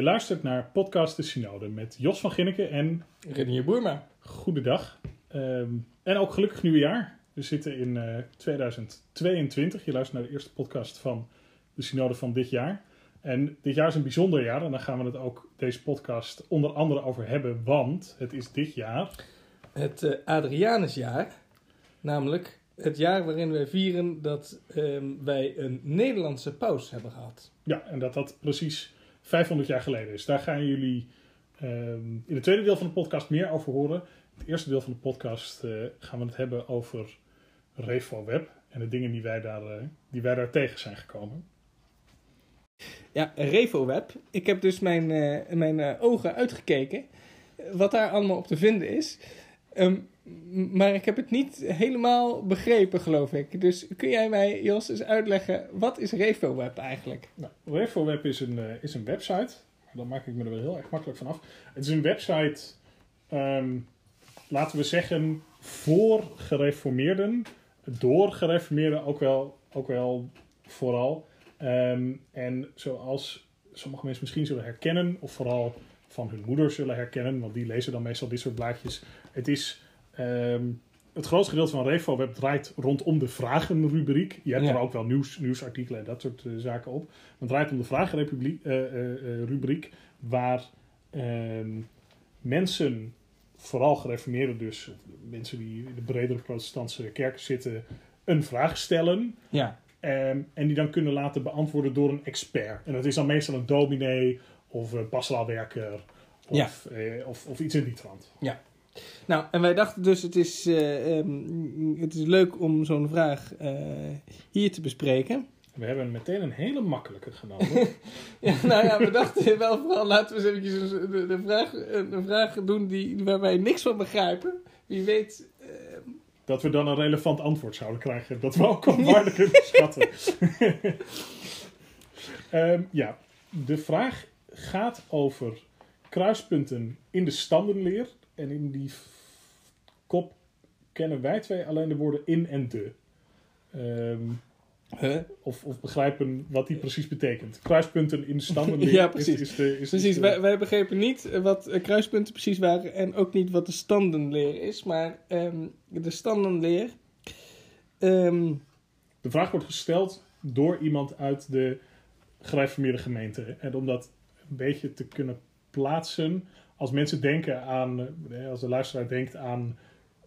Je luistert naar Podcast de Synode met Jos van Ginneke en Renier Boerma. Goedendag. Ehm en ook gelukkig nieuwjaar. We zitten in eh, 2022. Je luistert naar de eerste podcast van de Synode van dit jaar. En dit jaar is een bijzonder jaar en daar gaan we het ook deze podcast onder andere over hebben, want het is dit jaar Het eh, Adrianusjaar. Namelijk het jaar waarin wij vieren dat ehm, wij een Nederlandse paus hebben gehad. Ja, en dat dat precies 500 jaar geleden is. Daar gaan jullie ehm, in het tweede deel van de podcast meer over horen. In het eerste deel van de podcast eh, gaan we het hebben over RefoWeb en de dingen die wij daar, eh, die wij daar tegen zijn gekomen. Ja, RevoWeb. Ik heb dus mijn, eh, mijn ogen uitgekeken. Wat daar allemaal op te vinden is. Ehm, maar ik heb het niet helemaal begrepen, geloof ik. Dus kun jij mij, Jos, eens uitleggen, wat is RevoWeb eigenlijk? Nou, RefoWeb is een, eh, is een website. Dan maak ik me er wel heel erg makkelijk van af. Het is een website, ehm, laten we zeggen, voor gereformeerden. Door gereformeerden ook wel, ook wel vooral. Ehm, en zoals sommige mensen misschien zullen herkennen, of vooral van hun moeder zullen herkennen, want die lezen dan meestal dit soort blaadjes. Het is... ehm, het grootste gedeelte van RefoWeb draait rondom de vragenrubriek. Je hebt Ja. er ook wel nieuws, nieuwsartikelen en dat soort eh, zaken op. Maar het draait om de vragenrubriek, eh, eh, waar ehm, mensen, vooral gereformeerden dus, mensen die in de bredere protestantse kerken zitten, een vraag stellen. Ja, ehm, en die dan kunnen laten beantwoorden door een expert. En dat is dan meestal een dominee of een pastoraalwerker of, eh, of, of iets in die trant. Nou, en wij dachten dus, het is, eh, ehm, het is leuk om zo'n vraag eh, hier te bespreken. We hebben meteen een hele makkelijke genomen. Ja, nou ja, we dachten wel vooral, laten we eens eventjes een, de, de vraag, een vraag doen die, waar wij niks van begrijpen. Wie weet, eh, dat we dan een relevant antwoord zouden krijgen. Dat we ook op waarde kunnen schatten. Ehm, ja, de vraag gaat over kruispunten in de standenleer. En in die kop kennen wij twee alleen de woorden in en de. Ehm, huh? of, of begrijpen wat die precies betekent. Kruispunten in standenleer. Ja, precies. Is, de, is, precies, is de- wij, wij begrepen niet eh, wat eh, kruispunten precies waren en ook niet wat de standenleer is. Maar ehm, de standenleer, ehm, De vraag wordt gesteld door iemand uit de gereformeerde gemeente. En om dat een beetje te kunnen plaatsen, als mensen denken aan, eh, als de luisteraar denkt aan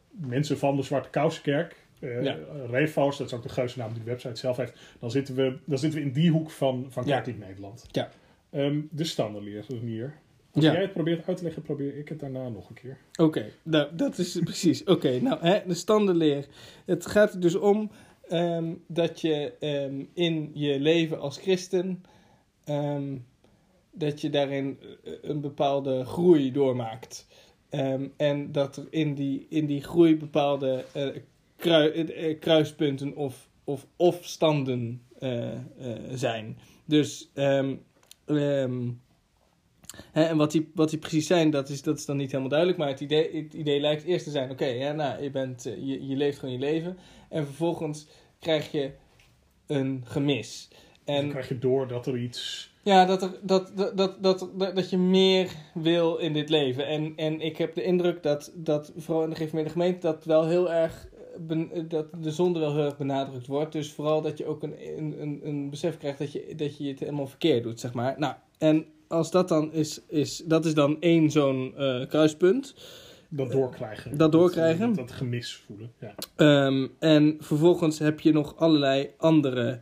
mensen van de Zwarte Kousenkerk, eh Ja. Refo's, dat is ook de geuzennaam die de website zelf heeft, dan zitten we, dan zitten we in die hoek van, van Ja. Nederland. Ja. Ehm, de standaardleer, hier. Als Ja. jij het probeert uit te leggen, probeer ik het daarna nog een keer. Oké, nou, dat is precies. Oké, nou, hè, de standenleer. Het gaat er dus om ehm, dat je ehm, in je leven als christen, dat je daarin eh, een bepaalde groei doormaakt. Ehm, en dat er in die, in die groei bepaalde eh, kruispunten of, of, of standen zijn. Dus ehm, ehm, Hè, en wat die, wat die precies zijn, dat is, dat is dan niet helemaal duidelijk. Maar het idee, het idee lijkt eerst te zijn: oké, ja, nou, je, bent, je, je leeft gewoon je leven. En vervolgens krijg je een gemis. Dan En krijg je door dat er iets... ja, dat, er, dat, dat, dat, dat, dat, je meer wil in dit leven. En, en ik heb de indruk dat, dat vooral in de gereformeerde gemeente dat wel heel erg. eh, ben- eh, dat de zonde wel heel erg benadrukt wordt. Dus vooral dat je ook een, een, een, een besef krijgt dat je, dat je het helemaal verkeerd doet, zeg maar. Nou, en als dat dan is, is dat is dan één zo'n eh, kruispunt. Dat doorkrijgen. Dat doorkrijgen. Dat, dat gemis voelen. Ja. Ehm, en vervolgens heb je nog allerlei andere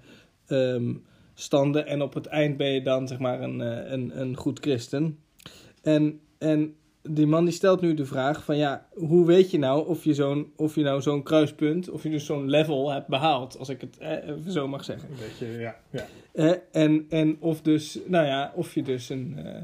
ehm, standen. En op het eind ben je dan zeg maar een, eh, een, een goed christen. En, en die man die stelt nu de vraag van ja, hoe weet je nou of je, zo'n, of je nou zo'n kruispunt, of je dus zo'n level hebt behaald, als ik het eh, zo mag zeggen. Een beetje, ja. ja. Eh, en, en of dus, nou ja, of je dus een. eh,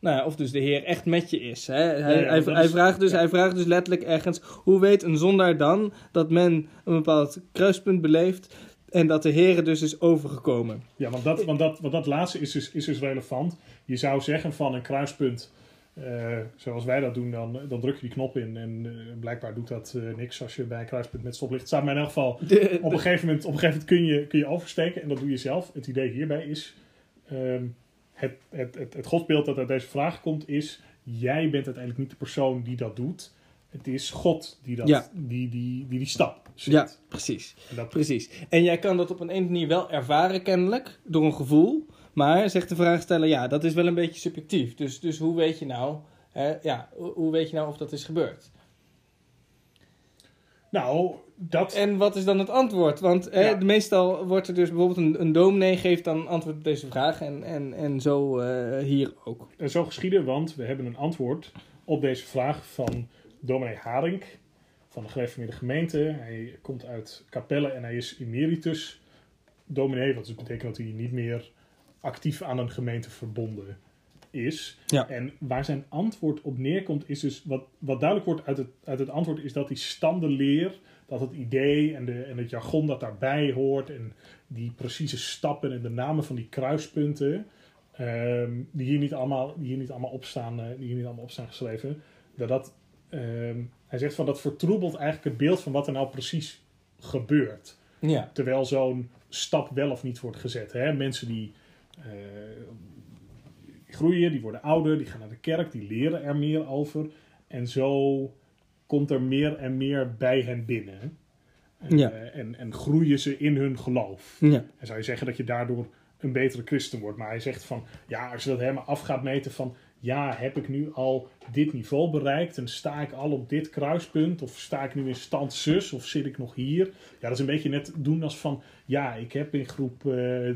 nou ja, of dus de Heer echt met je is. Hè? Hij, Ja, ja, hij, hij vraagt dus, hij vraagt dus letterlijk ergens: hoe weet een zondaar dan dat men een bepaald kruispunt beleeft en dat de Heer dus is overgekomen? Ja, want dat, want dat, want dat laatste is dus, is dus relevant. Je zou zeggen van een kruispunt, eh, zoals wij dat doen, dan, dan druk je die knop in. En eh, blijkbaar doet dat eh, niks als je bij een kruispunt met stoplicht staat. Maar in elk geval, De- op een gegeven moment, op een gegeven moment kun, je, kun je oversteken. En dat doe je zelf. Het idee hierbij is, ehm, het, het, het, het godsbeeld dat uit deze vraag komt is... jij bent uiteindelijk niet de persoon die dat doet. Het is God die dat, Ja. die, die, die die stap Ja, precies. Dat, Precies. En jij kan dat op een, een manier wel ervaren, kennelijk, door een gevoel. Maar, zegt de vraagsteller, ja, dat is wel een beetje subjectief. Dus, dus hoe weet je nou, hè, ja, hoe weet je nou of dat is gebeurd? nou, dat... En wat is dan het antwoord? Want hè, Ja. meestal wordt er dus bijvoorbeeld een, een dominee geeft dan antwoord op deze vraag. En, en, en zo eh, hier ook. En zo geschieden, want we hebben een antwoord op deze vraag van dominee Haring van de gereformeerde gemeente. Hij komt uit Capelle en hij is emeritus dominee, wat dus betekent dat hij niet meer actief aan een gemeente verbonden is. Ja. En waar zijn antwoord op neerkomt, is dus wat, wat duidelijk wordt uit het, uit het antwoord, is dat die standenleer, dat het idee en, de, en het jargon dat daarbij hoort en die precieze stappen en de namen van die kruispunten, ehm, die, hier niet allemaal, die hier niet allemaal opstaan, eh, die hier niet allemaal opstaan geschreven, dat dat, ehm, hij zegt van dat vertroebelt eigenlijk het beeld van wat er nou precies gebeurt. Ja. Terwijl zo'n stap wel of niet wordt gezet. Hè? Mensen die eh, groeien, die worden ouder, die gaan naar de kerk, die leren er meer over. En zo komt er meer en meer bij hen binnen. Eh, Ja. en, en groeien ze in hun geloof. Ja. En zou je zeggen dat je daardoor een betere christen wordt. Maar hij zegt van, ja, als je dat helemaal af gaat meten van... Ja, heb ik nu al dit niveau bereikt en sta ik al op dit kruispunt? Of sta ik nu in stand zus of zit ik nog hier? Ja, dat is een beetje net doen als van... Ja, ik heb in groep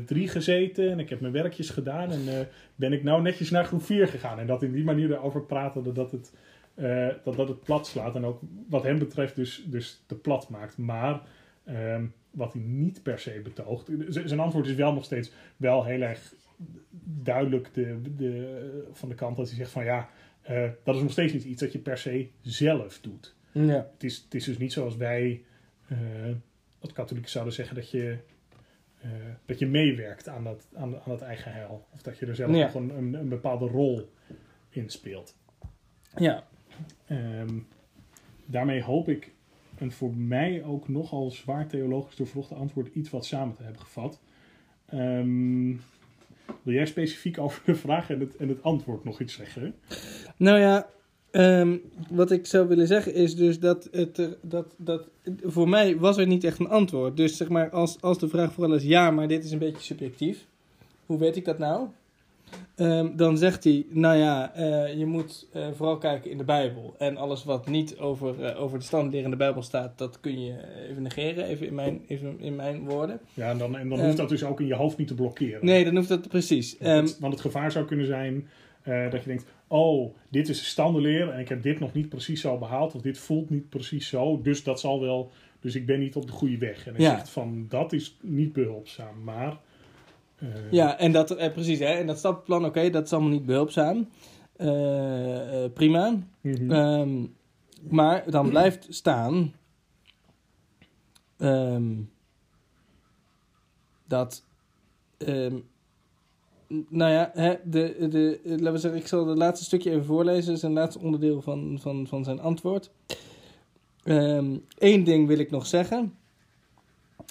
3 gezeten en ik heb mijn werkjes gedaan... en eh, ben ik nou netjes naar groep 4 gegaan. En dat in die manier erover praten dat het, eh, dat, dat het plat slaat. En ook wat hem betreft dus, dus te plat maakt. Maar... ehm, wat hij niet per se betoogt. Zijn antwoord is wel nog steeds wel heel erg duidelijk de, de, van de kant dat hij zegt van ja, eh, dat is nog steeds niet iets dat je per se zelf doet. Ja. Het is, het is dus niet zoals wij, eh als katholieken zouden zeggen, dat je, eh, dat je meewerkt aan dat, aan, aan dat eigen heil. Of dat je er zelf Ja. nog een, een, een bepaalde rol in speelt. Ja. Ehm, daarmee hoop ik een voor mij ook nogal zwaar theologisch doorvrochte antwoord iets wat samen te hebben gevat. Ehm, wil jij specifiek over de vraag en het, en het antwoord nog iets zeggen? Nou ja, ehm, wat ik zou willen zeggen is dus dat het dat, dat voor mij was er niet echt een antwoord. Dus zeg maar, als, als de vraag vooral is ja, maar dit is een beetje subjectief. Hoe weet ik dat nou? Ehm, dan zegt hij, nou ja, eh, je moet eh, vooral kijken in de Bijbel. En alles wat niet over, eh, over de standleer in de Bijbel staat, dat kun je even negeren, even in mijn, even in mijn woorden. Ja, en dan, en dan Ehm, hoeft dat dus ook in je hoofd niet te blokkeren. Nee, dan hoeft dat precies. Want, Ehm, het, want het gevaar zou kunnen zijn dat je denkt: oh, dit is een standenleer en ik heb dit nog niet precies zo behaald, of dit voelt niet precies zo, dus dat zal wel, dus ik ben niet op de goede weg. En hij Ja. zegt van dat is niet behulpzaam, maar. Eh, Ja, en dat, eh, precies, hè, en dat stappenplan, oké, dat is allemaal niet behulpzaam. Eh, eh, prima. mhm. Ehm, maar dan blijft staan ehm, dat, n- nou ja, hè, de, de, laten we zeggen, ik zal het laatste stukje even voorlezen, is een laatste onderdeel van, van, van zijn antwoord. Eén ding wil ik nog zeggen.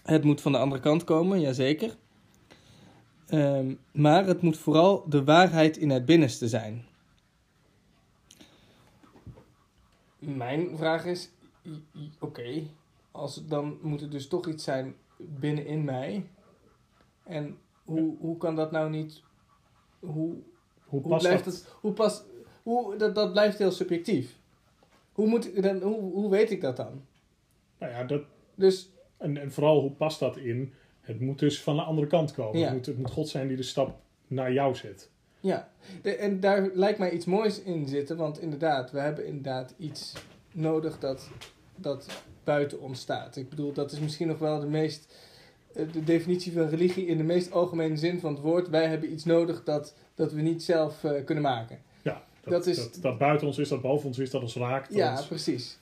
Het moet van de andere kant komen, jazeker. Ehm maar het moet vooral de waarheid in het binnenste zijn. Mijn vraag is, oké, als dan moet het dus toch iets zijn binnenin mij. En hoe, hoe kan dat nou niet, hoe, hoe hoe past blijft dat? het, hoe pas, hoe, dat, dat blijft heel subjectief. Hoe, moet, dan, hoe, hoe weet ik dat dan? Nou ja, dat, Dus, en, en vooral hoe past dat in? Het moet dus van de andere kant komen. Ja. Het, moet, het moet God zijn die de stap naar jou zet. ja, de, en daar lijkt mij iets moois in zitten, want inderdaad, we hebben inderdaad iets nodig dat, dat buiten ons staat. Ik bedoel, dat is misschien nog wel de meest, eh, de definitie van religie in de meest algemene zin van het woord. Wij hebben iets nodig dat, dat we niet zelf eh, kunnen maken. Ja, dat, Dat is- dat, dat buiten ons is, dat boven ons is, dat ons raakt. Ja, precies.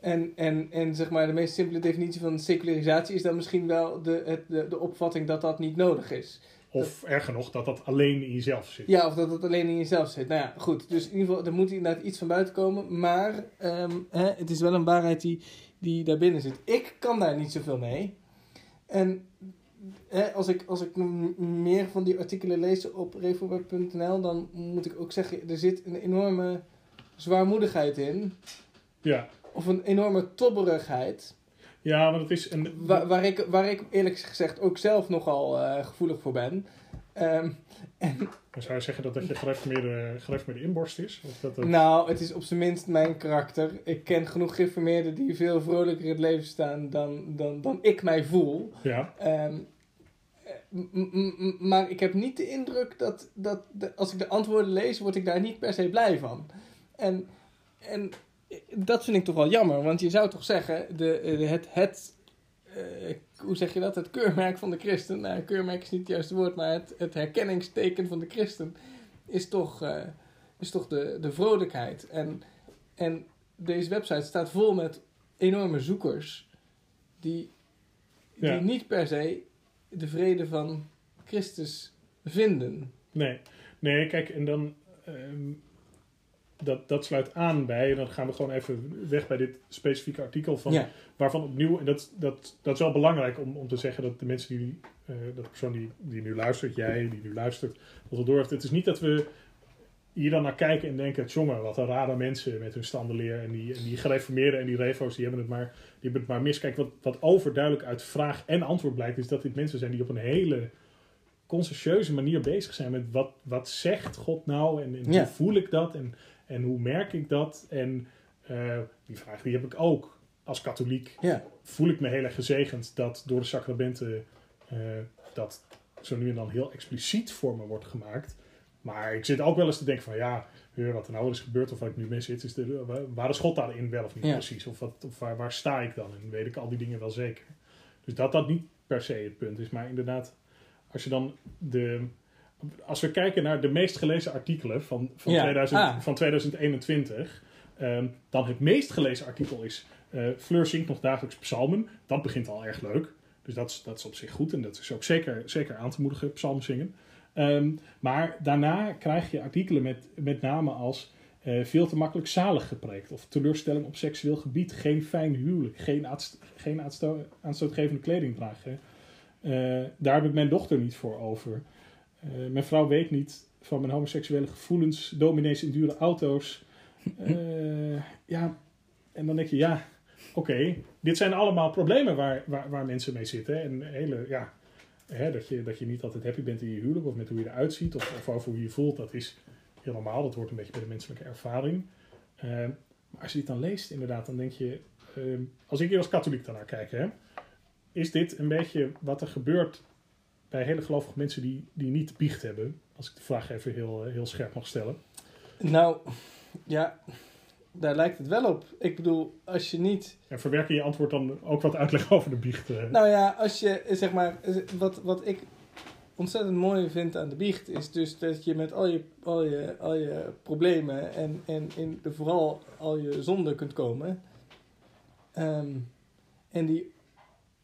En, en, en zeg maar, de meest simpele definitie van secularisatie is dan misschien wel de, het, de, de opvatting dat dat niet nodig is. of erger nog, dat dat alleen in jezelf zit. Ja, of dat het alleen in jezelf zit. Nou ja, goed. Dus in ieder geval, er moet inderdaad iets van buiten komen. Maar ehm, hè, het is wel een waarheid die, die daarbinnen zit. Ik kan daar niet zoveel mee. En hè, als ik, als ik meer van die artikelen lees op reformweb.nl, dan moet ik ook zeggen, er zit een enorme zwaarmoedigheid in. Ja, Of een enorme tobberigheid. ja maar dat is... Een, Waar, waar, ik, waar ik eerlijk gezegd ook zelf nogal eh, gevoelig voor ben. Ehm, Dan zou je zeggen dat dat je gereformeerde, gereformeerde inborst is? Of dat het, nou, het is op zijn minst mijn karakter. Ik ken genoeg geïnformeerden die veel vrolijker in het leven staan dan, dan, dan ik mij voel. Ja, Ehm, eh, maar ik heb niet de indruk dat, dat de- als ik de antwoorden lees, word ik daar niet per se blij van. En, en dat vind ik toch wel jammer, want je zou toch zeggen, de, de- het, het eh, hoe zeg je dat, het keurmerk van de christen, nou keurmerk is niet het juiste woord, maar het, het herkenningsteken van de christen is toch, eh, is toch de, de vrolijkheid. En, en deze website staat vol met enorme zoekers die, die Ja. niet per se de vrede van Christus vinden. nee. Nee, kijk, en dan... ehm, dat, dat sluit aan bij, en dan gaan we gewoon even weg bij dit specifieke artikel van ja, waarvan opnieuw, en dat, dat, dat is wel belangrijk om, om te zeggen dat de mensen die, eh, dat de persoon die, die nu luistert, jij die nu luistert, dat het door heeft. Het is niet dat we hier dan naar kijken en denken, jongen, wat een rare mensen met hun standenleer en die, en die gereformeerden en die refo's, die hebben het maar, die hebben het maar mis. Kijk, wat, wat overduidelijk uit vraag en antwoord blijkt, is dat dit mensen zijn die op een hele conscientieuze manier bezig zijn met wat, wat zegt God nou en, en Ja. hoe voel ik dat en, en hoe merk ik dat en eh, die vraag die heb ik ook als katholiek ja, voel ik me heel erg gezegend dat door de sacramenten eh, dat zo nu en dan heel expliciet voor me wordt gemaakt. Maar ik zit ook wel eens te denken van ja, wat er nou is gebeurd of wat ik nu mee zit, is de, wa- waar is God daarin wel of niet Ja. precies? Of, wat, of waar, waar sta ik dan? En weet ik al die dingen wel zeker. Dus dat dat niet per se het punt is. Maar inderdaad, als je dan de... Als we kijken naar de meest gelezen artikelen van, van, Ja. 2000, Ah. van 2021, ehm, dan het meest gelezen artikel is eh Fleur zingt nog dagelijks psalmen. Dat begint al erg leuk. Dus dat is, dat is op zich goed en dat is ook zeker, zeker aan te moedigen, psalm zingen. Ehm, maar daarna krijg je artikelen met, met name als eh, veel te makkelijk zalig gepreekt. Of teleurstelling op seksueel gebied. Geen fijn huwelijk. Geen, geen aansto- aanstootgevende kleding dragen. Eh, daar heb ik mijn dochter niet voor over. Eh, mijn vrouw weet niet van mijn homoseksuele gevoelens. Dominees in dure auto's. Eh, ja, en dan denk je, ja, oké, dit zijn allemaal problemen waar, waar, waar mensen mee zitten. En hele, ja, hè, dat, je, dat je niet altijd happy bent in je huwelijk of met hoe je eruit ziet of, of over hoe je je voelt, dat is heel normaal. Dat hoort een beetje bij de menselijke ervaring. Eh, maar als je dit dan leest, inderdaad, dan denk je, als ik hier als katholiek dan naar kijk, hè, is dit een beetje wat er gebeurt bij hele gelovige mensen die, die niet biecht hebben? Als ik de vraag even heel, eh, heel scherp mag stellen. Nou, ja, daar lijkt het wel op. Ik bedoel, als je niet... En verwerk je antwoord dan ook wat uitleg over de biecht? eh? Nou ja, als je, eh, zeg maar, wat, wat ik ontzettend mooi vind aan de biecht... is dus dat je met al je, al je, al je problemen en, en in de, vooral al je zonden kunt komen... Ehm, en, die,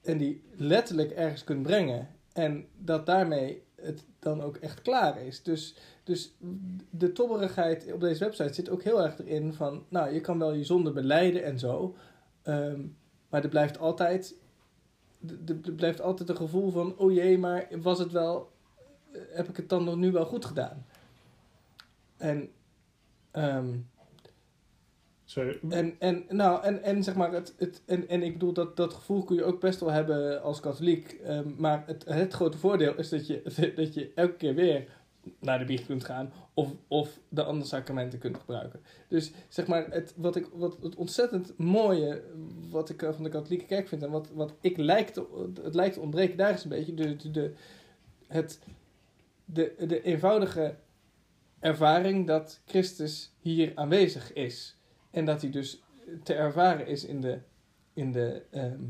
en die letterlijk ergens kunt brengen. En dat daarmee het dan ook echt klaar is. Dus, dus de tobberigheid op deze website zit ook heel erg erin van... Nou, je kan wel je zonde beleiden en zo... ehm, maar er blijft altijd... Er blijft altijd een gevoel van... Oh jee, maar was het wel... eh, Heb ik het dan nog nu wel goed gedaan? En... ehm, En, en, nou, en, en zeg maar, het, het, en, en ik bedoel, dat, dat gevoel kun je ook best wel hebben als katholiek. ehm, maar het, het grote voordeel is dat je, dat je elke keer weer naar de biecht kunt gaan of, of de andere sacramenten kunt gebruiken. Dus zeg maar, het, wat, ik, wat het ontzettend mooie wat ik eh, van de katholieke kerk vind en wat, wat ik lijkt, het lijkt te ontbreken, daar is een beetje de, de, het, de, de eenvoudige ervaring dat Christus hier aanwezig is. En dat hij dus te ervaren is in de, in de ehm,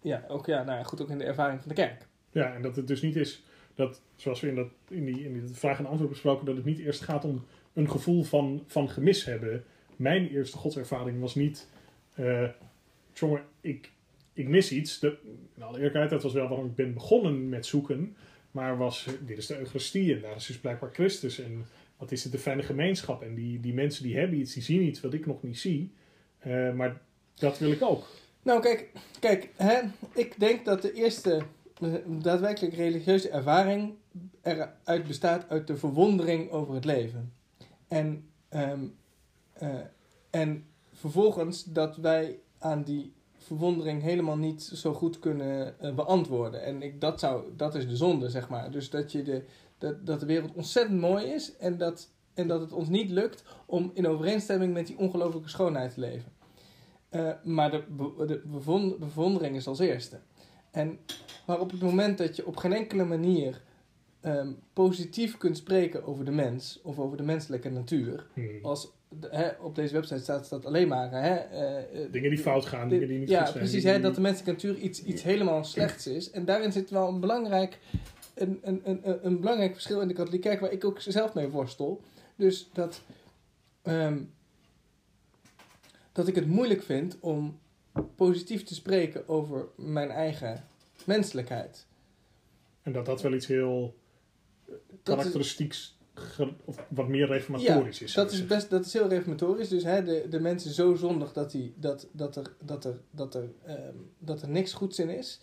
ja, ook, ja, nou goed, ook in de ervaring van de kerk. Ja, en dat het dus niet is dat, zoals we in, dat, in, die, in die vraag en antwoord besproken, dat het niet eerst gaat om een gevoel van, van gemis hebben. Mijn eerste godservaring was niet, eh jongen, ik, ik mis iets. De, in alle eerlijkheid, dat was wel waarom ik ben begonnen met zoeken. Maar was, dit is de Eucharistie en daar is dus blijkbaar Christus. En wat is het, de fijne gemeenschap. En die, die mensen die hebben iets, die zien iets wat ik nog niet zie. Eh, maar dat wil ik ook. Nou, kijk, kijk hè, ik denk dat de eerste een daadwerkelijk religieuze ervaring eruit bestaat uit de verwondering over het leven. En, ehm, eh, en vervolgens dat wij aan die verwondering helemaal niet zo goed kunnen eh, beantwoorden. En ik, dat, zou, dat is de zonde, zeg maar. Dus dat, je de, dat, dat de wereld ontzettend mooi is en dat, en dat het ons niet lukt om in overeenstemming met die ongelooflijke schoonheid te leven. Uh, maar de, de bewondering is als eerste. En maar op het moment dat je op geen enkele manier um, positief kunt spreken over de mens of over de menselijke natuur, hmm. als hè, op deze website staat dat alleen maar. Hè, uh, dingen die fout gaan, dingen die niet ja, goed zijn. precies, hè, dat de menselijke natuur iets, iets helemaal slechts is. En daarin zit wel een belangrijk, een, een, een, een belangrijk verschil in de katholieke kerk, waar ik ook zelf mee worstel. Dus dat, um, dat ik het moeilijk vind om positief te spreken over mijn eigen menselijkheid. En dat dat wel iets heel karakteristieks of wat meer reformatorisch ja, is. Dat is, best, dat is heel reformatorisch. Dus hè, de, de mensen zo zondig dat, die, dat, dat, er, dat, er, dat, er, um, dat er niks goeds in is.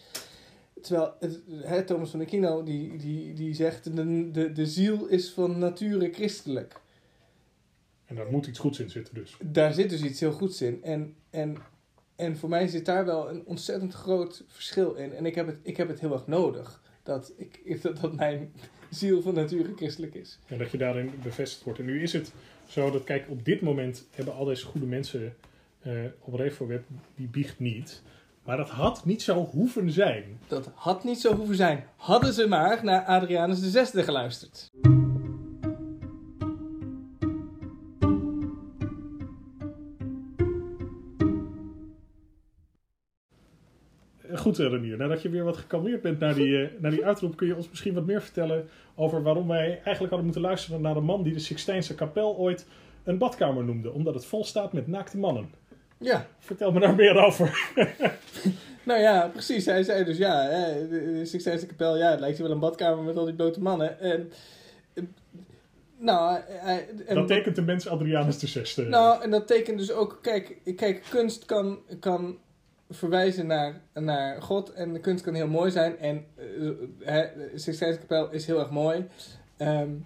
Terwijl het, hè, Thomas van Aquino die, die, die zegt: de, de, de ziel is van nature christelijk. En daar moet iets goeds in zitten, dus. Daar zit dus iets heel goeds in. En, en, en voor mij zit daar wel een ontzettend groot verschil in. En ik heb het, ik heb het heel erg nodig. Dat, ik, dat, dat mijn ziel van nature christelijk is. En dat je daarin bevestigd wordt. En nu is het zo dat, kijk, op dit moment hebben al deze goede mensen uh, op Reforweb, die biecht niet. Maar dat had niet zo hoeven zijn. Dat had niet zo hoeven zijn. Hadden ze maar naar Adrianus de Zesde geluisterd. Goed, eh, Renier. Nadat je weer wat gekalmeerd bent naar die, uh, naar die uitroep, kun je ons misschien wat meer vertellen over waarom wij eigenlijk hadden moeten luisteren naar een man die de Sixtijnse kapel ooit een badkamer noemde, omdat het vol staat met naakte mannen. Ja. Vertel me daar meer over. nou ja, precies. Hij zei dus ja, de Sixtijnse kapel, ja, het lijkt wel een badkamer met al die blote mannen. En, nou, en, dat tekent de mens Adrianus de Zesde. Nou, en dat tekent dus ook, kijk, kijk kunst kan, kan verwijzen naar, naar God. En de kunst kan heel mooi zijn. En uh, Sixtijnse kapel is heel erg mooi. Um,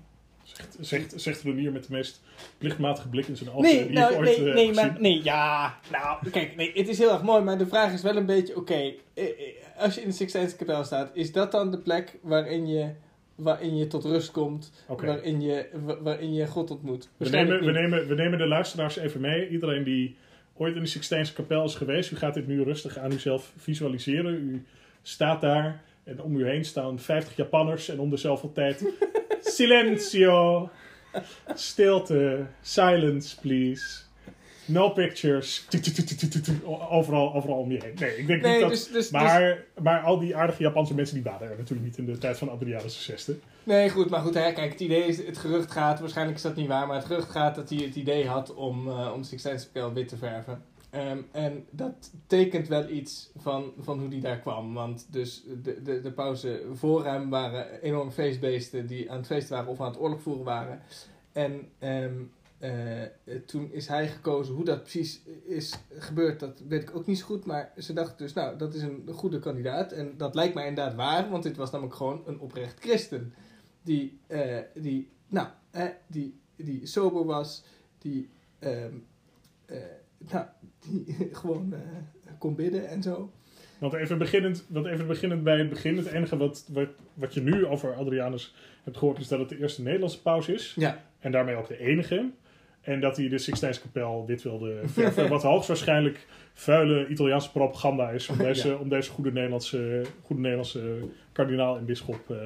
zegt, zegt, zegt Renier met de meest plichtmatige blik in zijn ogen. Nee, nou, ooit, nee, uh, nee, maar, nee, ja. Nou, kijk, nee, het is heel erg mooi. Maar de vraag is wel een beetje, oké. Okay, als je in de Sixtijnse kapel staat, is dat dan de plek waarin je waarin je tot rust komt, okay. waarin, je, waarin je God ontmoet. We nemen, we, nemen, we nemen de luisteraars even mee. Iedereen die ooit in de Sixtijnse kapel is geweest. U gaat dit nu rustig aan uzelf visualiseren. U staat daar en om u heen staan 50 Japanners en om dezelfde tijd silencio, stilte, silence please. No pictures. Overal, overal om je heen. Nee, ik denk niet dat... Dus, dus, maar, dus... maar al die aardige Japanse mensen die waren er natuurlijk niet in de tijd van Adrianus VI. Nee, goed, maar goed, hè, kijk, het idee is, het gerucht gaat, waarschijnlijk is dat niet waar, maar het gerucht gaat dat hij het idee had om, uh, om Sixtijnse kapel wit te verven. Um, en dat tekent wel iets van, van hoe die daar kwam. Want dus de, de, de pauze voor hem waren enorme feestbeesten die aan het feesten waren of aan het oorlog voeren waren. En um, uh, toen is hij gekozen. Hoe dat precies is gebeurd, dat weet ik ook niet zo goed. Maar ze dachten dus, nou, dat is een goede kandidaat. En dat lijkt mij inderdaad waar, want dit was namelijk gewoon een oprecht christen. Die, uh, die nou, eh, die, die sober was, die, um, uh, nou, die gewoon kon bidden en zo. Want even beginnend, want even beginnend bij het begin. Het enige wat, wat, wat je nu over Adrianus hebt gehoord is dat het de eerste Nederlandse paus is. Ja. En daarmee ook de enige. En dat hij de Sixtijnse kapel wit wilde verven. wat hoogstwaarschijnlijk vuile Italiaanse propaganda is. Om deze, om deze goede, Nederlandse, goede Nederlandse kardinaal en bisschop uh,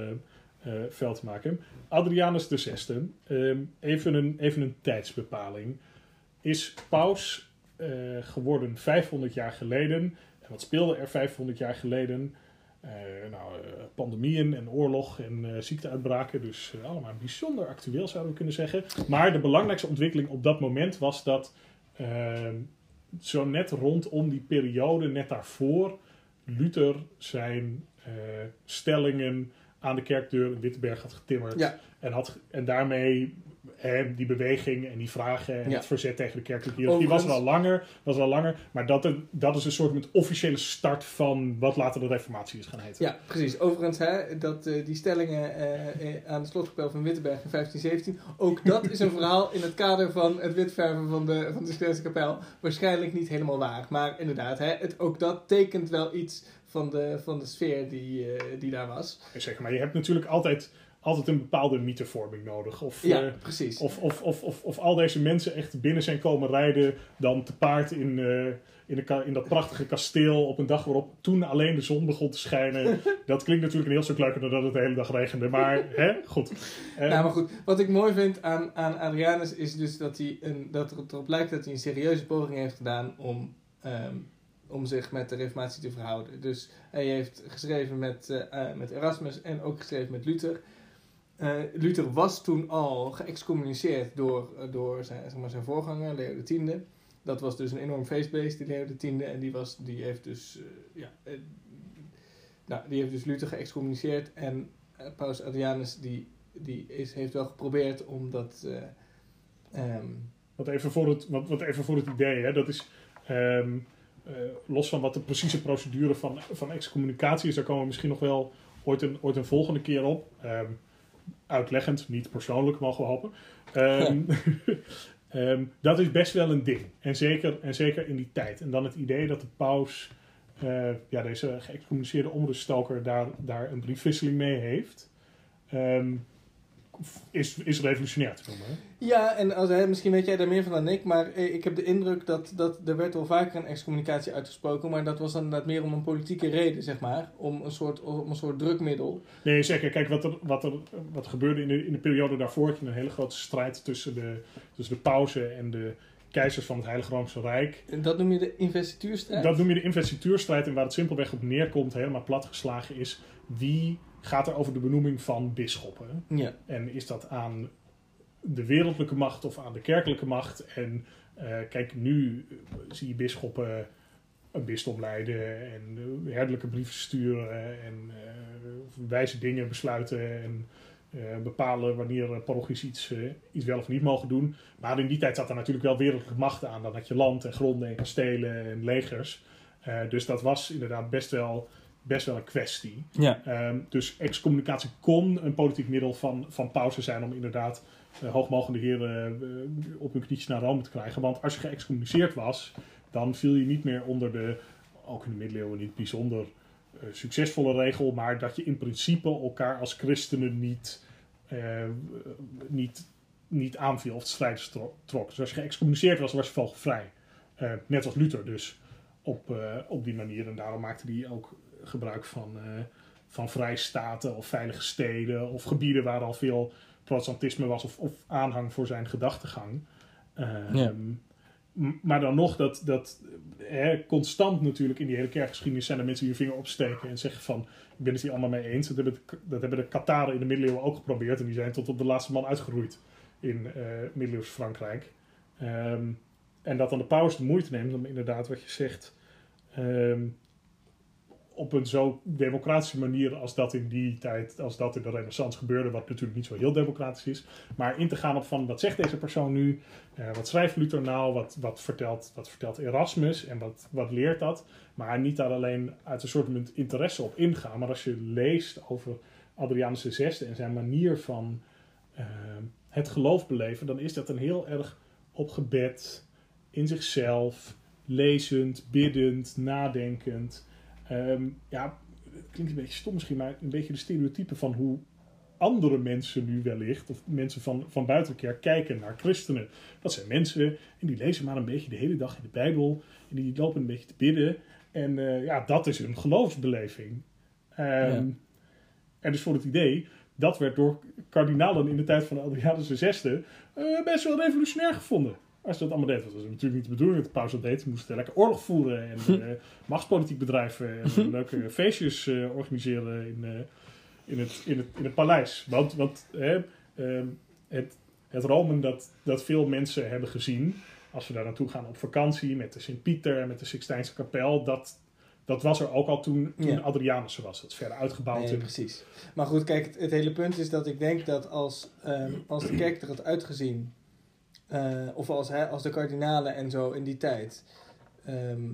uh, fel te maken. Adrianus VI. Uh, even, een, even een tijdsbepaling. Is paus uh, geworden 500 jaar geleden. En wat speelde er 500 jaar geleden? Uh, nou, uh, pandemieën en oorlog en ziekteuitbraken. Dus allemaal bijzonder actueel zouden we kunnen zeggen. Maar de belangrijkste ontwikkeling op dat moment was dat ehm, zo net rondom die periode, net daarvoor, Luther zijn stellingen aan de kerkdeur in Wittenberg had getimmerd. Ja. En, had, en daarmee hè, die beweging en die vragen en Ja. het verzet tegen de kerkelijke hiërarchie was er al Overigens- langer. Was al langer maar dat, het- dat is een soort met officiële start van wat later de reformatie is gaan heten. Ja, precies. Overigens, hè, dat, eh, die stellingen eh, eh, aan de slotkapel van Wittenberg in 1517, ook dat is een verhaal in het kader van het witverven van de, van de kapel. Waarschijnlijk niet helemaal waar, maar inderdaad, hè, het, ook dat tekent wel iets van de, van de sfeer die, eh, die daar was. Zeg maar, je hebt natuurlijk altijd, altijd een bepaalde mythevorming nodig. Of, Ja, eh, precies. Of, of, of, of, of al deze mensen echt binnen zijn komen rijden, dan te paard in, eh, in, de, in dat prachtige kasteel op een dag waarop toen alleen de zon begon te schijnen. dat klinkt natuurlijk een heel stuk leuker dan dat het de hele dag regende, maar hè, goed. Nou, maar goed, wat ik mooi vind aan, aan Adrianus is dus dat, hij een, dat het erop lijkt dat hij een serieuze poging heeft gedaan om, ehm, om zich met de reformatie te verhouden. Dus hij heeft geschreven met, met Erasmus en ook geschreven met Luther. Eh, Luther was toen al geëxcommuniceerd door, eh, door zijn, zeg maar, zijn voorganger, Leo X. Dat was dus een enorm feestbeest, die Leo X. En die, was, die heeft dus, eh, ja, nou, die heeft dus Luther geëxcommuniceerd. En Paus Adrianus die die is, heeft wel geprobeerd om dat. eh, ehm, Wat even voor het, wat, wat even voor het idee, hè, dat is ehm, eh, los van wat de precieze procedure van, van excommunicatie is, daar komen we misschien nog wel ooit een, ooit een volgende keer op. Ehm, uitleggend, niet persoonlijk, mogen we hopen. Ehm, ehm, dat is best wel een ding. En zeker, en zeker in die tijd. En dan het idee dat de paus, eh, ja, deze geëxcommuniceerde omruststoker, daar, daar een briefwisseling mee heeft. ehm, is, is revolutionair te noemen. hè? ja, en als, hè, misschien weet jij daar meer van dan ik, maar eh, ik heb de indruk dat, dat er werd wel vaker een excommunicatie uitgesproken, maar dat was dan inderdaad meer om een politieke reden, zeg maar. Om een soort, om een soort drukmiddel. Nee, zeker. Kijk, wat er, wat er wat gebeurde in de, in de periode daarvoor, had je een hele grote strijd tussen de, tussen de pausen en de keizers van het Heilige Roomse Rijk. En Dat noem je de investituurstrijd? Dat noem je de investituurstrijd en waar het simpelweg op neerkomt, helemaal platgeslagen is, wie gaat er over de benoeming van bisschoppen? Ja, En is dat aan de wereldlijke macht of aan de kerkelijke macht? En eh, kijk, nu eh, zie je bisschoppen een bisdom leiden en eh, herderlijke brieven sturen en wijze dingen besluiten en bepalen wanneer parochies iets, iets wel of niet mogen doen. Maar in die tijd zat er natuurlijk wel wereldlijke macht aan. Dan had je land en gronden en kastelen en legers. Dus dat was inderdaad best wel, best wel een kwestie. ja. Ehm, dus excommunicatie kon een politiek middel van, van pauze zijn om inderdaad eh, hoogmogende heren eh, op hun knietjes naar Rome te krijgen. Want als je geëxcommuniceerd was, dan viel je niet meer onder de, ook in de middeleeuwen niet bijzonder eh, succesvolle regel, maar dat je in principe elkaar als christenen niet, niet, niet aanviel of de tro- trok. Dus als je geëxcommuniceerd was, was je vogelvrij. Net als Luther dus op, op die manier. En daarom maakte hij ook gebruik van, eh, van vrijstaten of veilige steden of gebieden waar al veel protestantisme was of, of aanhang voor zijn gedachtegang. Ehm, Ja. Maar dan nog, dat, dat hè, constant natuurlijk in die hele kerkgeschiedenis zijn er mensen die hun vinger opsteken en zeggen van, ik ben het hier allemaal mee eens. Dat hebben de, dat hebben de Kataren in de middeleeuwen ook geprobeerd en die zijn tot op de laatste man uitgeroeid in eh middeleeuws Frankrijk. Ehm, en dat dan de paus de moeite neemt om inderdaad wat je zegt, ehm, op een zo democratische manier als dat in die tijd, als dat in de renaissance gebeurde, wat natuurlijk niet zo heel democratisch is, maar in te gaan op van wat zegt deze persoon nu, Eh, wat schrijft Luther nou, wat, wat, vertelt, wat vertelt Erasmus en wat, wat leert dat, maar niet daar alleen uit een soort interesse op ingaan, maar als je leest over Adrianus VI en zijn manier van ehm, het geloof beleven, dan is dat een heel erg op gebed, in zichzelf, lezend, biddend, nadenkend. Ehm, ja, het klinkt een beetje stom misschien, maar een beetje de stereotype van hoe andere mensen nu wellicht, of mensen van, van buiten de kerk, kijken naar christenen. Dat zijn mensen en die lezen maar een beetje de hele dag in de Bijbel en die lopen een beetje te bidden. En eh, ja, dat is hun geloofsbeleving. Ehm, Ja. En dus voor het idee, dat werd door kardinalen in de tijd van Adrianus VI eh, best wel revolutionair gevonden. Als je dat allemaal deed. Dat was natuurlijk niet de bedoeling dat de paus dat deed. Ze moesten lekker oorlog voeren en eh, machtspolitiek bedrijven en leuke feestjes eh, organiseren in, eh, in, het, in, het, in het paleis. Want, want hè, ehm, het, het Rome dat, dat veel mensen hebben gezien, als we daar naartoe gaan op vakantie met de Sint-Pieter en met de Sixtijnse kapel, dat, dat was er ook al toen, toen Ja. Adrianus was. Dat is verder uitgebouwd. Nee, precies. Maar goed, kijk, het, het hele punt is dat ik denk dat als, ehm, als de kerk er had uitgezien, eh, of als, hij, als de kardinalen en zo in die tijd ehm,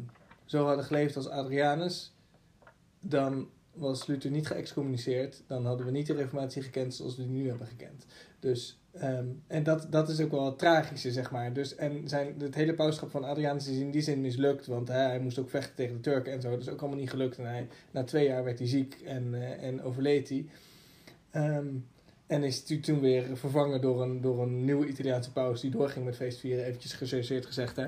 zo hadden geleefd als Adrianus, dan was Luther niet geëxcommuniceerd. Dan hadden we niet de reformatie gekend zoals we die nu hebben gekend. Dus, ehm, en dat, dat is ook wel het tragische, zeg maar. Dus, en zijn, het hele pauschap van Adrianus is in die zin mislukt, want hè, hij moest ook vechten tegen de Turken en zo. Dat is ook allemaal niet gelukt. En hij, na twee jaar werd hij ziek en, eh, en overleed hij. Ehm, en is tu- toen weer vervangen door een, door een nieuwe Italiaanse paus die doorging met feestvieren, eventjes gechargeerd gezegd. Hè.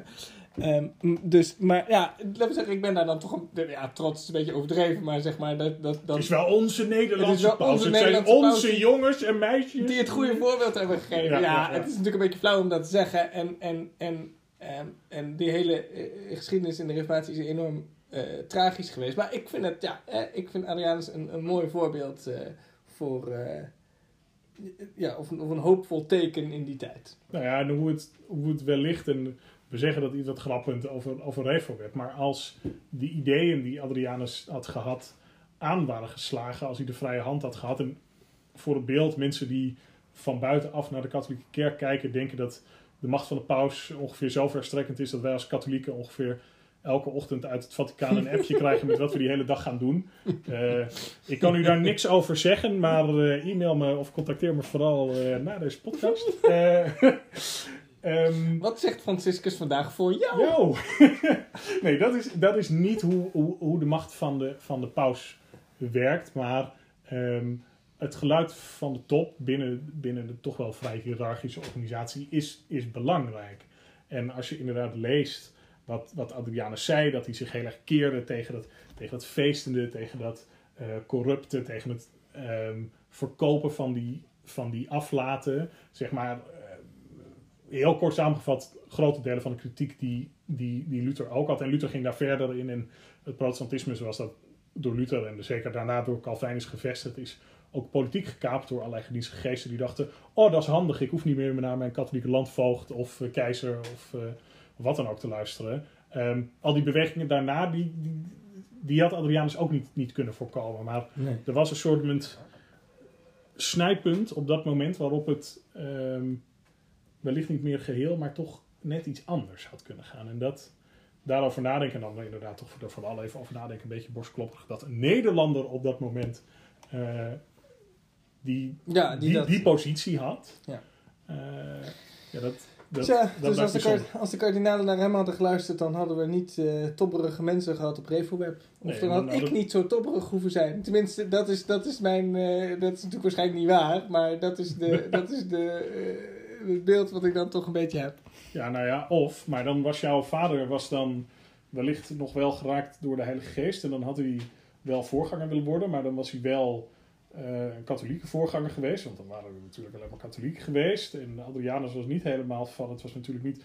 Ehm, m- dus, maar ja, laten we zeggen, ik ben daar dan toch een, ja, trots een beetje overdreven, maar zeg maar dat, dat, dat Het is wel onze Nederlandse paus. onze Het zijn onze jongens en meisjes. die het goede voorbeeld hebben gegeven. Ja, Ja, ja, ja. het is natuurlijk een beetje flauw om dat te zeggen. En, en, en, ehm, en die hele eh, geschiedenis in de reformatie is enorm eh, tragisch geweest. Maar ik vind het, ja, eh, ik vind Adrianus een, een mooi voorbeeld eh, voor, ja, of, een- of een hoopvol teken in die tijd. Nou ja, en hoe het, hoe het wellicht, en we zeggen dat iets wat grappend over, over Reformweb, maar als die ideeën die Adrianus had gehad aan waren geslagen, als hij de vrije hand had gehad, en voor het beeld mensen die van buitenaf naar de katholieke kerk kijken, denken dat de macht van de paus ongeveer zo verstrekkend is dat wij als katholieken ongeveer elke ochtend uit het Vaticaan een appje krijgen met wat we die hele dag gaan doen. Eh, ik kan u daar niks over zeggen, maar eh, e-mail me of contacteer me vooral eh, na deze podcast. Eh, ehm, Wat zegt Franciscus vandaag voor jou? Yo! nee, dat is, dat is niet hoe, hoe, hoe de macht van de, van de paus werkt. Maar ehm, het geluid van de top binnen, binnen de toch wel vrij hiërarchische organisatie is, is belangrijk. En als je inderdaad leest wat, wat Adrianus zei, dat hij zich heel erg keerde tegen dat, tegen dat feestende, tegen dat eh, corrupte, tegen het ehm, verkopen van die, van die aflaten. Zeg maar, eh, heel kort samengevat, grote delen van de kritiek die, die, die Luther ook had. En Luther ging daar verder in. En het protestantisme, zoals dat door Luther en zeker daarna door Calvinus gevestigd is, ook politiek gekaapt door allerlei gedienstige geesten die dachten: Oh, dat is handig, ik hoef niet meer naar mijn katholieke landvoogd of eh, keizer of wat dan ook te luisteren. Ehm, al die bewegingen daarna, die, die, die had Adrianus ook niet, niet kunnen voorkomen. Maar Nee. er was een soort snijpunt op dat moment waarop het ehm, wellicht niet meer geheel, maar toch net iets anders had kunnen gaan. En dat daarover nadenken, en dan inderdaad toch er vooral even over nadenken, een beetje borstklopperig, dat een Nederlander op dat moment eh, die, Ja, die die, dat- die positie had. Ja. Eh, ja, dat, dat, dat dus als de, kard- als de kardinalen naar hem hadden geluisterd, dan hadden we niet eh tobberige mensen gehad op RevoWeb. Of Nee, dan had ik niet zo tobberig hoeven zijn. Tenminste, dat is, dat is mijn. eh, dat is natuurlijk waarschijnlijk niet waar, maar dat is, de, dat is de, eh, het beeld wat ik dan toch een beetje heb. Ja, nou ja, of, maar dan was jouw vader was dan wellicht nog wel geraakt door de Heilige Geest. En dan had hij wel voorganger willen worden, maar dan was hij wel een katholieke voorganger geweest. Want dan waren er natuurlijk alleen maar katholiek geweest. En Adrianus was niet helemaal van. Het was natuurlijk niet.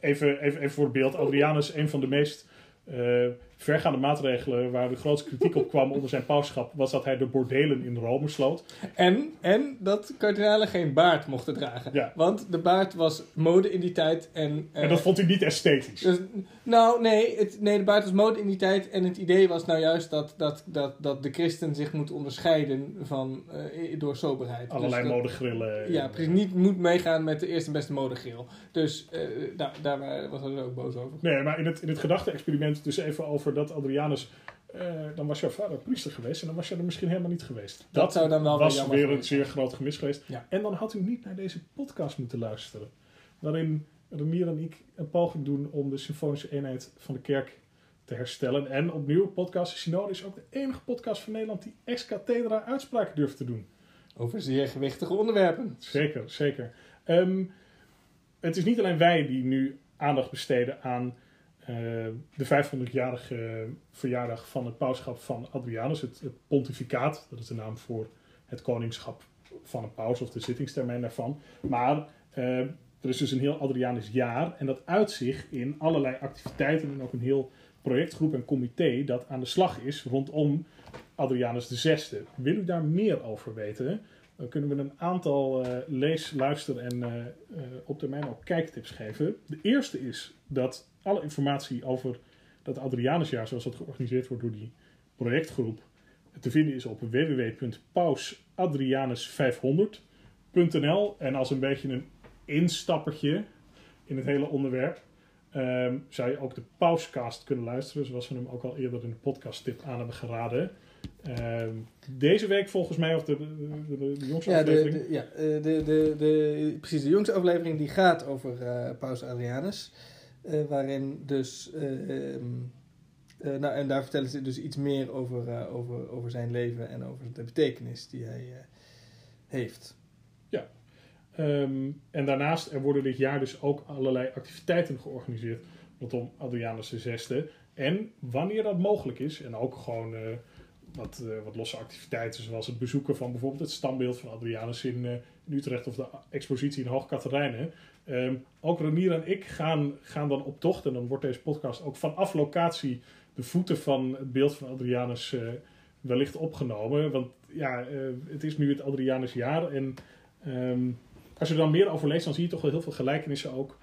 Even, even, even voor beeld: Adrianus, een van de meest eh, vergaande maatregelen waar de grootste kritiek op kwam onder zijn pauschap, was dat hij de bordelen in Rome sloot. En, en dat kardinalen geen baard mochten dragen. Ja. Want de baard was mode in die tijd. En, eh, En dat vond hij niet esthetisch. Dus, nou, nee, het, nee, de baard was mode in die tijd. En het idee was nou juist dat, dat, dat, dat de christen zich moet onderscheiden van, eh, door soberheid. Allerlei Dus modegrillen. Ja, precies. Niet moet meegaan met de eerste en beste modegeel. Dus eh, daar, daar wa- was hij ook boos over. Nee, maar in het, in het gedachte-experiment dus even over dat Adrianus... eh, dan was jouw vader priester geweest en dan was je er misschien helemaal niet geweest. Dat zou dan wel weer was jammer weer een zeer groot gemis geweest. Ja. En dan had u niet naar deze podcast moeten luisteren. Waarin Renier en ik een poging doen om de symfonische eenheid van de kerk te herstellen. En opnieuw, podcast Synode is ook de enige podcast van Nederland die ex cathedra uitspraken durft te doen. Over zeer gewichtige onderwerpen. Zeker, zeker. Ehm, het is niet alleen wij die nu aandacht besteden aan de 500-jarige verjaardag van het pauschap van Adrianus, het, pontificaat, dat is de naam voor het koningschap van een paus of de zittingstermijn daarvan. Maar eh, er is dus een heel Adrianus jaar en dat uitzicht in allerlei activiteiten en ook een heel projectgroep en comité dat aan de slag is rondom Adrianus VI. Wil u daar meer over weten? Dan kunnen we een aantal eh, lees, luister en eh, eh, op termijn ook kijktips geven. De eerste is dat alle informatie over dat Adrianusjaar, zoals dat georganiseerd wordt door die projectgroep, te vinden is op www.pausadrianus500.nl. En als een beetje een instappertje in het hele onderwerp, ehm, zou je ook de Pauscast kunnen luisteren, zoals we hem ook al eerder in de podcast tip aan hebben geraden. Ehm, deze week volgens mij, of de, de, de, de jongste Ja, de, aflevering. de, ja eh, de, de, de, precies. De jongste aflevering die gaat over eh Paus Adrianus. Eh, waarin dus... eh, ehm, eh, nou, en daar vertellen ze dus iets meer over, over, over zijn leven en over de betekenis die hij heeft. Ehm, en daarnaast, er worden dit jaar dus ook allerlei activiteiten georganiseerd rondom Adrianus VI. En wanneer dat mogelijk is, en ook gewoon wat, eh, wat losse activiteiten, zoals het bezoeken van bijvoorbeeld het standbeeld van Adrianus in, eh, Utrecht of de expositie in Hoog Katerijnen. Ehm, ook Renier en ik gaan, gaan dan op tocht en dan wordt deze podcast ook vanaf locatie de voeten van het beeld van Adrianus eh, wellicht opgenomen. Want ja, het is nu het Adrianusjaar en ehm, als je er dan meer over leest, dan zie je toch wel heel veel gelijkenissen ook.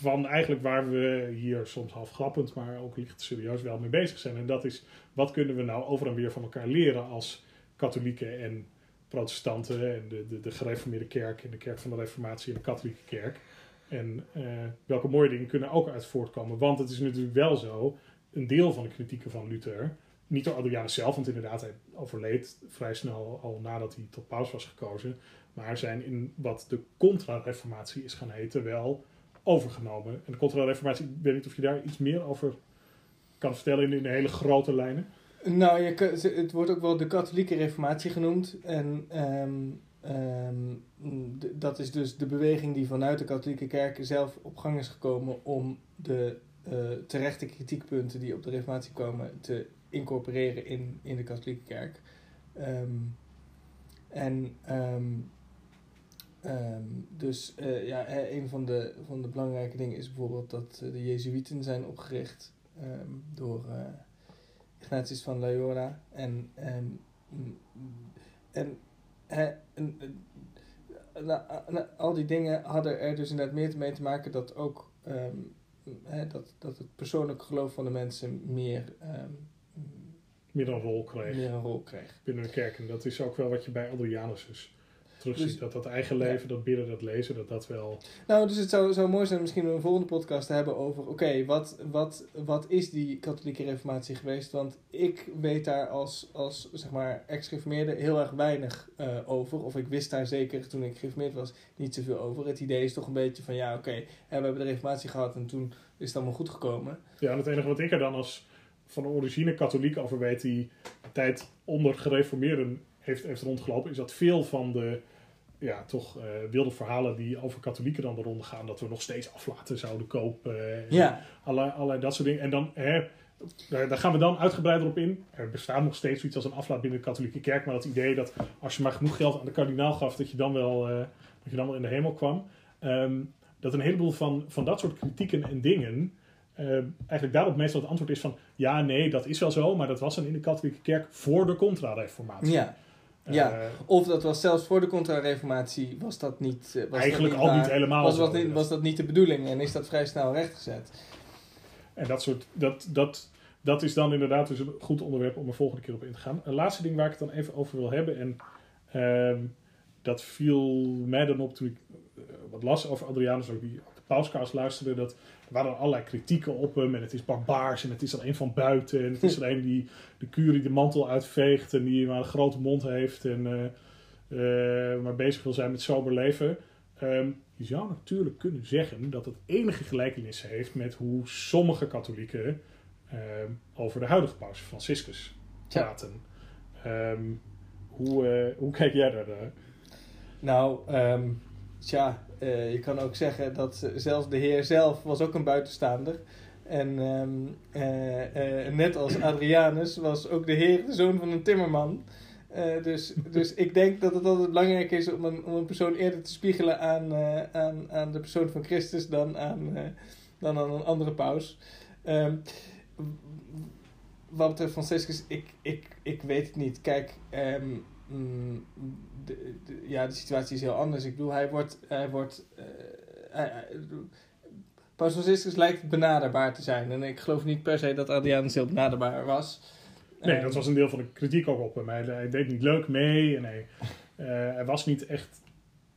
Van eigenlijk waar we hier soms half grappend, maar ook licht serieus wel mee bezig zijn. En dat is, wat kunnen we nou over en weer van elkaar leren als katholieken en protestanten en de, de, de gereformeerde kerk en de kerk van de reformatie en de katholieke kerk. En eh, welke mooie dingen kunnen ook uit voortkomen. Want het is natuurlijk wel zo, een deel van de kritieken van Luther, niet door Adrianus zelf, want inderdaad hij overleed vrij snel al nadat hij tot paus was gekozen. Maar zijn in wat de contra-reformatie is gaan heten wel overgenomen. En de contra-reformatie, ik weet niet of je daar iets meer over kan vertellen in, in de hele grote lijnen. Nou, je, het wordt ook wel de katholieke reformatie genoemd. En ehm, ehm, dat is dus de beweging die vanuit de katholieke kerk zelf op gang is gekomen om de eh, terechte kritiekpunten die op de reformatie komen te incorporeren in, in de katholieke kerk. Ehm, en ehm, dus eh, ja, eh, een van de, van de belangrijke dingen is bijvoorbeeld dat eh, de Jezuïeten zijn opgericht ehm, door eh, Ignatius van Loyola. En, mm, en, en, nou, nou, al die dingen hadden er dus inderdaad meer mee te maken dat ook dat, dat het persoonlijke geloof van de mensen meer, Meer een rol kreeg meer een rol kreeg. binnen de kerk. En dat is ook wel wat je bij Adrianus dus terugziet. Dus- dat dat eigen leven, dat bidden, dat lezen, dat dat wel... Nou, dus het zou, zou mooi zijn misschien een volgende podcast te hebben over... Oké, wat, wat, wat is die katholieke reformatie geweest? Want ik weet daar als, als zeg maar, ex-gereformeerde heel erg weinig eh, over. Of ik wist daar zeker toen ik gereformeerd was niet zoveel over. Het idee is toch een beetje van... Ja, oké, hè, we hebben de reformatie gehad en toen is het allemaal goed gekomen. Ja, en het enige wat ik er dan als van origine katholiek over weet, die tijd onder gereformeerden heeft, heeft rondgelopen, is dat veel van de ja, toch eh, wilde verhalen die over katholieken dan de ronde gaan, dat we nog steeds aflaten zouden kopen. en Ja, Allerlei, allerlei dat soort dingen. En dan, hè, daar, daar gaan we dan uitgebreider op in. Er bestaat nog steeds zoiets als een aflaat binnen de katholieke kerk, maar dat idee dat als je maar genoeg geld aan de kardinaal gaf, dat je dan wel, eh, dat je dan wel in de hemel kwam. Ehm, dat een heleboel van, van dat soort kritieken en dingen eh, eigenlijk daarop meestal het antwoord is van ja, nee, dat is wel zo, maar dat was dan in de katholieke kerk voor de contra-reformatie. ja. Eh, ja. Of dat was zelfs voor de contra-reformatie was dat niet... eh, Was Eigenlijk dat al waar- niet helemaal was, was, niet, was dat niet de bedoeling en is dat vrij snel rechtgezet. En dat soort, dat, dat, dat is dan inderdaad dus een goed onderwerp om er volgende keer op in te gaan. Een laatste ding waar ik het dan even over wil hebben. En ehm, dat viel mij dan op toen ik eh, wat las over Adrianus, ook die op de luisterde. Dat waren allerlei kritieken op hem. En het is barbaars. En het is er een van buiten. En het is er een die de curie de mantel uitveegt. En die maar een grote mond heeft. En eh, eh, maar bezig wil zijn met sober leven. Ehm, je zou natuurlijk kunnen zeggen dat het enige gelijkenissen heeft met hoe sommige katholieken ehm, over de huidige paus Franciscus praten. Ehm, hoe, eh, hoe kijk jij daar naar? Nou, tja, eh, je kan ook zeggen dat zelfs de heer zelf was ook een buitenstaander. En ehm, eh, eh, net als Adrianus was ook de heer de zoon van een timmerman. Dus, dus ik denk dat het altijd belangrijk is om een, om een persoon eerder te spiegelen aan, aan, aan de persoon van Christus dan aan, dan aan een andere paus. Ehm, wat betreft Franciscus, ik, ik, ik weet het niet. Kijk, ehm, mm, de, de- ja, de situatie is heel anders. Ik bedoel, hij wordt, hij wordt, eh, hij- hij- Paus Franciscus lijkt benaderbaar te zijn. En ik geloof niet per se dat Adrianus heel benaderbaar was. Nee, dat was een deel van de kritiek ook op hem. Hij, hij deed niet leuk mee en hij, eh, hij, was niet echt,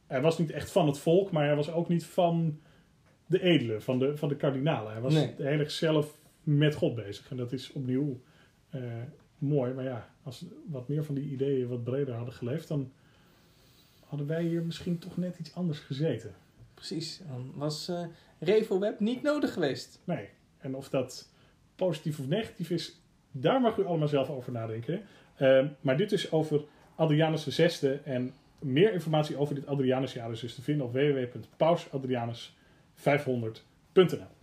hij was niet echt van het volk, maar hij was ook niet van de edelen, van de, van de kardinalen. Hij was Nee. heel erg zelf met God bezig. En dat is opnieuw eh, mooi. Maar ja, als wat meer van die ideeën wat breder hadden geleefd, dan hadden wij hier misschien toch net iets anders gezeten. Precies. Dan was eh RevoWeb niet nodig geweest. Nee. En of dat positief of negatief is, daar mag u allemaal zelf over nadenken. Ehm, maar dit is over Adrianus VI. En meer informatie over dit Adrianusjaar is dus te vinden op www.pausadrianus500.nl.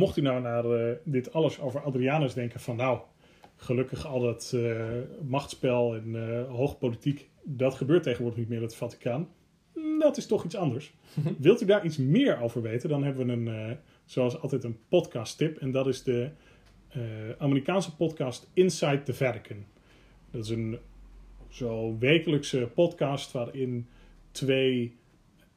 Mocht u nou naar eh, dit alles over Adrianus denken van nou, gelukkig al dat eh, machtsspel en eh hoogpolitiek, dat gebeurt tegenwoordig niet meer in het Vaticaan. Dat is toch iets anders. Wilt u daar iets meer over weten, dan hebben we een, zoals altijd een podcast tip. En dat is de Amerikaanse podcast Inside the Vatican. Dat is een zo wekelijkse podcast waarin twee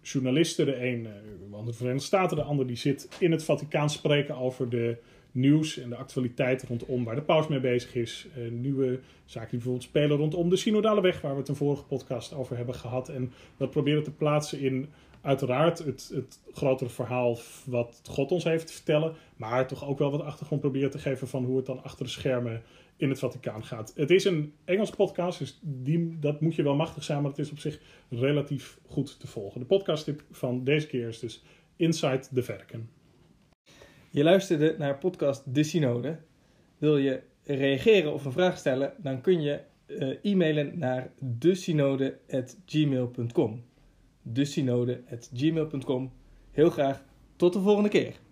journalisten, de een eh, van de Verenigde Staten, de ander die zit in het Vaticaan spreken over de nieuws en de actualiteit rondom waar de paus mee bezig is. Eh, nieuwe zaken die bijvoorbeeld spelen rondom de synodale weg, waar we het een vorige podcast over hebben gehad. En dat proberen te plaatsen in uiteraard het, het grotere verhaal wat God ons heeft te vertellen, maar toch ook wel wat achtergrond proberen te geven van hoe het dan achter de schermen in het Vaticaan gaat. Het is een Engels podcast, dus die, dat moet je wel machtig zijn, maar het is op zich relatief goed te volgen. De podcasttip van deze keer is dus Inside the Vatican. Je luisterde naar podcast De Synode. Wil je reageren of een vraag stellen, dan kun je eh, e-mailen naar desynode.gmail.com desynode.gmail.com Heel graag tot de volgende keer.